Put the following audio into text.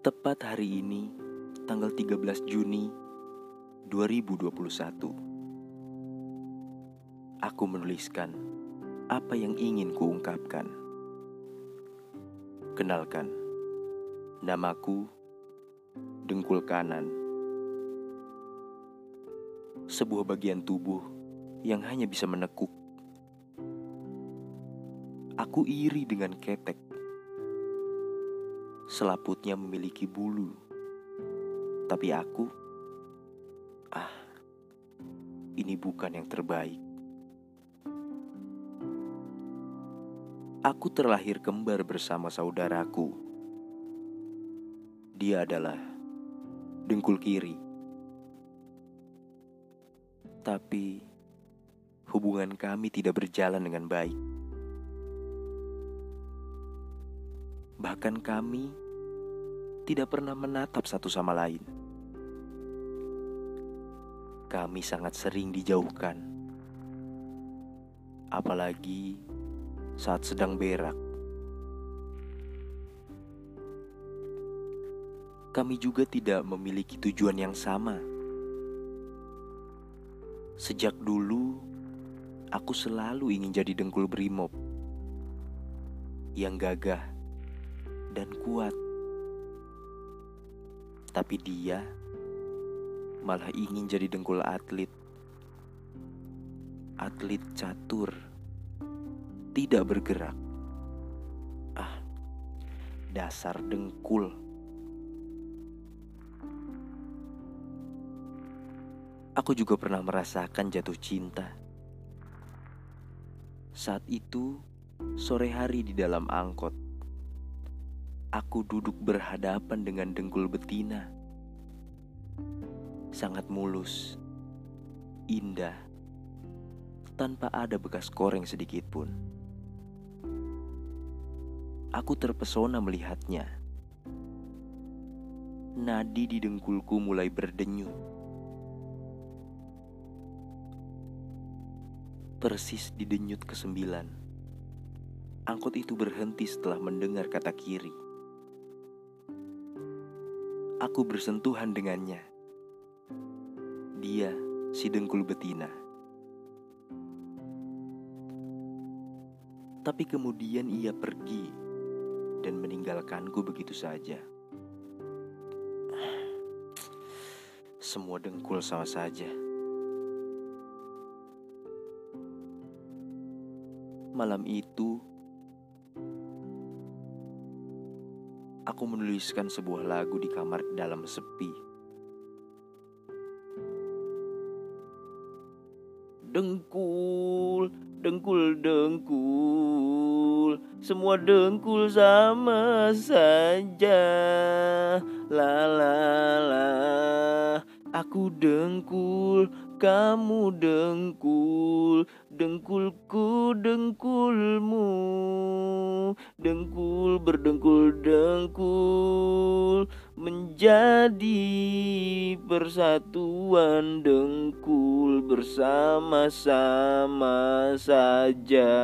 Tepat hari ini, tanggal 13 Juni 2021. Aku menuliskan apa yang ingin kuungkapkan. Kenalkan, namaku dengkul kanan. Sebuah bagian tubuh yang hanya bisa menekuk. Aku iri dengan ketek selaputnya memiliki bulu. Tapi aku, ah, ini bukan yang terbaik. Aku terlahir kembar bersama saudaraku. Dia adalah dengkul kiri. Tapi hubungan kami tidak berjalan dengan baik. Bahkan kami tidak pernah menatap satu sama lain. Kami sangat sering dijauhkan, apalagi saat sedang berak. Kami juga tidak memiliki tujuan yang sama. Sejak dulu, aku selalu ingin jadi dengkul brimob yang gagah dan kuat. Tapi dia malah ingin jadi dengkul atlet. Atlet catur. Tidak bergerak. Ah, dasar dengkul. Aku juga pernah merasakan jatuh cinta. Saat itu, sore hari di dalam angkot aku duduk berhadapan dengan dengkul betina. Sangat mulus, indah, tanpa ada bekas koreng sedikit pun. Aku terpesona melihatnya. Nadi di dengkulku mulai berdenyut. Persis di denyut kesembilan, angkot itu berhenti setelah mendengar kata kiri aku bersentuhan dengannya. Dia si dengkul betina. Tapi kemudian ia pergi dan meninggalkanku begitu saja. Semua dengkul sama saja. Malam itu, aku menuliskan sebuah lagu di kamar dalam sepi. Dengkul, dengkul, dengkul, semua dengkul sama saja. La la la, aku dengkul, kamu dengkul, dengkulku dengkulmu, dengkul berdengkul dengkul menjadi persatuan dengkul bersama-sama saja.